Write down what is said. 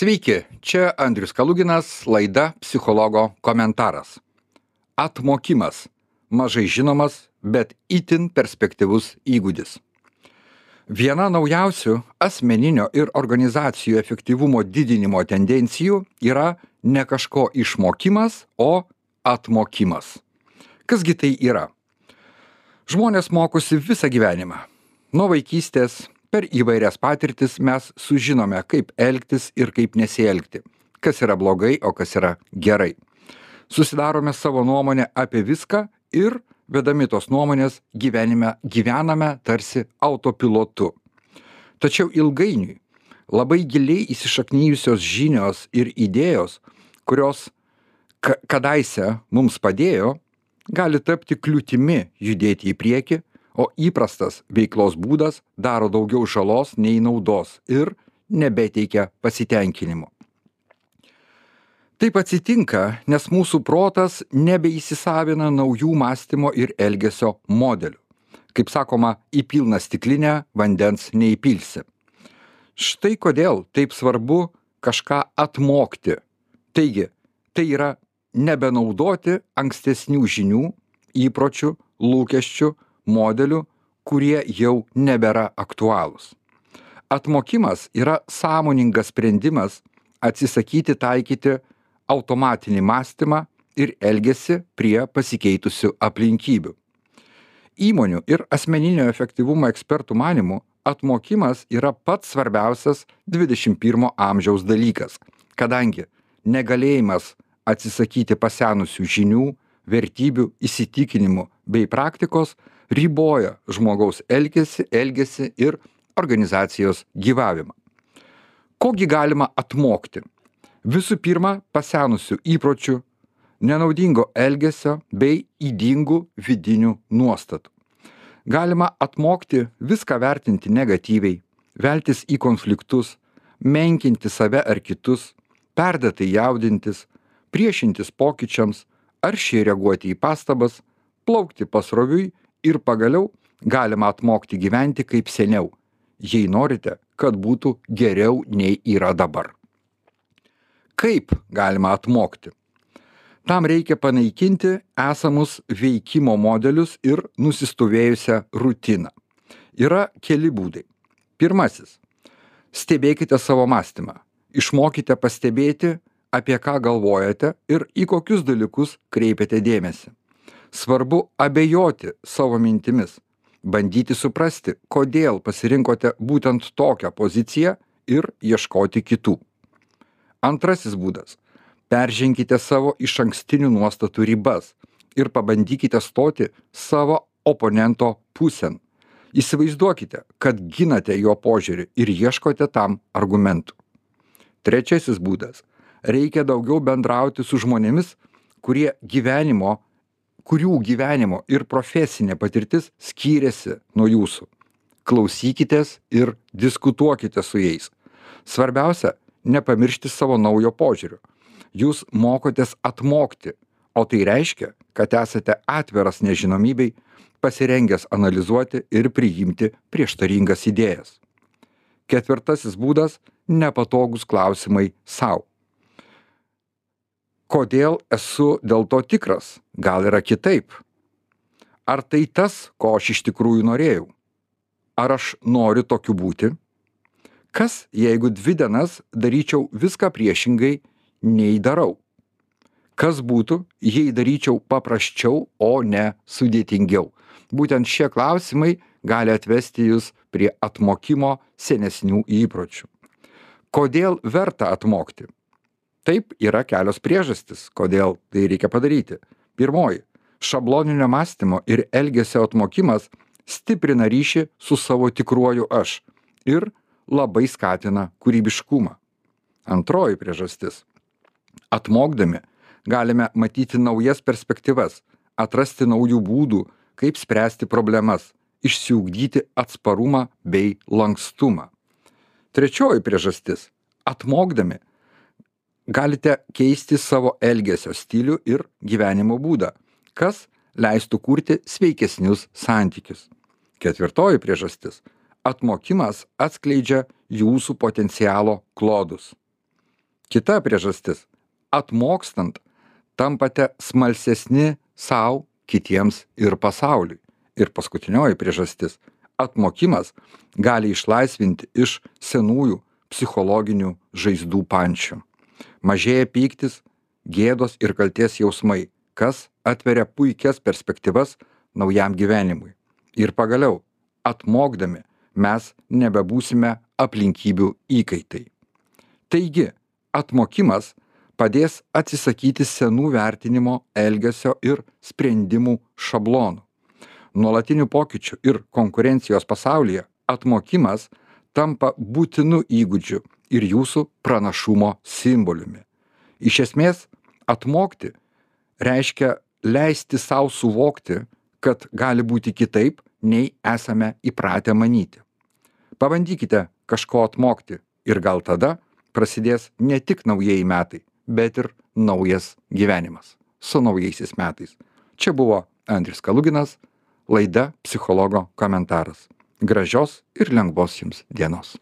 Sveiki, čia Andrius Kaluginas, laida Psichologo komentaras. Atmokimas - mažai žinomas, bet itin perspektyvus įgūdis. Viena naujausių asmeninio ir organizacijų efektyvumo didinimo tendencijų yra ne kažko išmokimas, o atmokimas. Kasgi tai yra? Žmonės mokosi visą gyvenimą. Nuo vaikystės per įvairias patirtis mes sužinome, kaip elgtis ir kaip nesielgti, kas yra blogai, o kas yra gerai. Susidarome savo nuomonę apie viską ir, vedami tos nuomonės, gyvenime gyvename tarsi autopilotu. Tačiau ilgainiui labai giliai įsišaknyjusios žinios ir idėjos, kurios ka kadaise mums padėjo, gali tapti kliūtimi judėti į priekį o įprastas veiklos būdas daro daugiau žalos nei naudos ir nebeteikia pasitenkinimo. Taip atsitinka, nes mūsų protas nebeįsisavina naujų mąstymo ir elgesio modelių. Kaip sakoma, į pilną stiklinę vandens neįpilsi. Štai kodėl taip svarbu kažką atmokti. Taigi, tai yra nebenaudoti ankstesnių žinių, įpročių, lūkesčių, modelių, kurie jau nebėra aktualūs. Atmokimas yra sąmoningas sprendimas atsisakyti taikyti automatinį mąstymą ir elgesį prie pasikeitusių aplinkybių. Įmonių ir asmeninio efektyvumo ekspertų manimų atmokimas yra pats svarbiausias 21 amžiaus dalykas, kadangi negalėjimas atsisakyti pasenusių žinių, vertybių, įsitikinimų bei praktikos riboja žmogaus elgesį, elgesį ir organizacijos gyvavimą. Kogi galima atmokti? Visų pirma, pasenusių įpročių, nenaudingo elgesio bei įdingų vidinių nuostatų. Galima atmokti viską vertinti negatyviai, veltis į konfliktus, menkinti save ar kitus, perdėtai jaudintis, priešintis pokyčiams, aršiai reaguoti į pastabas, plaukti pasroviui ir pagaliau galima atmokti gyventi kaip seniau, jei norite, kad būtų geriau nei yra dabar. Kaip galima atmokti? Tam reikia panaikinti esamus veikimo modelius ir nusistovėjusią rutiną. Yra keli būdai. Pirmasis. Stebėkite savo mąstymą. Išmokite pastebėti, apie ką galvojate ir į kokius dalykus kreipiate dėmesį svarbu abejoti savo mintimis bandyti suprasti kodėl pasirinkote būtent tokią poziciją ir ieškoti kitų. Antrasis būdas perženkite savo išankstinių nuostatų ribas ir pabandykite stoti savo oponento pusėn. Įsivaizduokite kad ginate jo požiūrį ir ieškote tam argumentų. Trečiasis būdas reikia daugiau bendrauti su žmonėmis kurie gyvenimo kurių gyvenimo ir profesinė patirtis skyrėsi nuo jūsų. Klausykitės ir diskutuokite su jais. Svarbiausia - nepamiršti savo naujo požiūrio. Jūs mokotės atmokti, o tai reiškia, kad esate atviras nežinomybei, pasirengęs analizuoti ir priimti prieštaringas idėjas. Ketvirtasis būdas - nepatogus klausimai savo kodėl esu dėl to tikras? Gal yra kitaip? Ar tai tas ko aš iš tikrųjų norėjau? Ar aš noriu tokiu būti? Kas jeigu dvi dienas daryčiau viską priešingai nei darau? Kas būtų jei daryčiau paprasčiau o ne sudėtingiau? Būtent šie klausimai gali atvesti jus prie atmokimo senesnių įpročių. Kodėl verta atmokti taip yra kelios priežastys kodėl tai reikia padaryti. Pirmoji šabloninio mąstymo ir elgesio atmokimas stiprina ryšį su savo tikruoju aš ir labai skatina kūrybiškumą. Antroji priežastis atmokdami galime matyti naujas perspektyvas atrasti naujų būdų kaip spręsti problemas išsiugdyti atsparumą bei lankstumą. Trečioji priežastis atmokdami galite keisti savo elgesio stilių ir gyvenimo būdą, kas leistų kurti sveikesnius santykius. Ketvirtoji priežastis - atmokimas atskleidžia jūsų potencialo klodus. kita priežastis atmokstant tampate smalsesni sau kitiems ir pasauliui ir paskutinioji priežastis atmokimas gali išlaisvinti iš senųjų psichologinių žaizdų pančių mažėja pyktis gėdos ir kaltės jausmai kas atveria puikias perspektyvas naujam gyvenimui. Ir pagaliau atmokdami mes nebebūsime aplinkybių įkaitai. Taigi atmokimas padės atsisakyti senų vertinimo elgesio ir sprendimų šablonų. Nuolatinių pokyčių ir konkurencijos pasaulyje atmokimas tampa būtinu įgūdžiu ir jūsų pranašumo simboliumi. Iš esmės atmokti reiškia leisti sau suvokti kad gali būti kitaip nei esame įpratę manyti. Pabandykite kažko atmokti ir gal tada prasidės ne tik naujieji metai bet ir naujas gyvenimas su naujaisiais metais. Čia buvo andrius kaluginas laida psichologo komentaras gražios ir lengvos jums dienos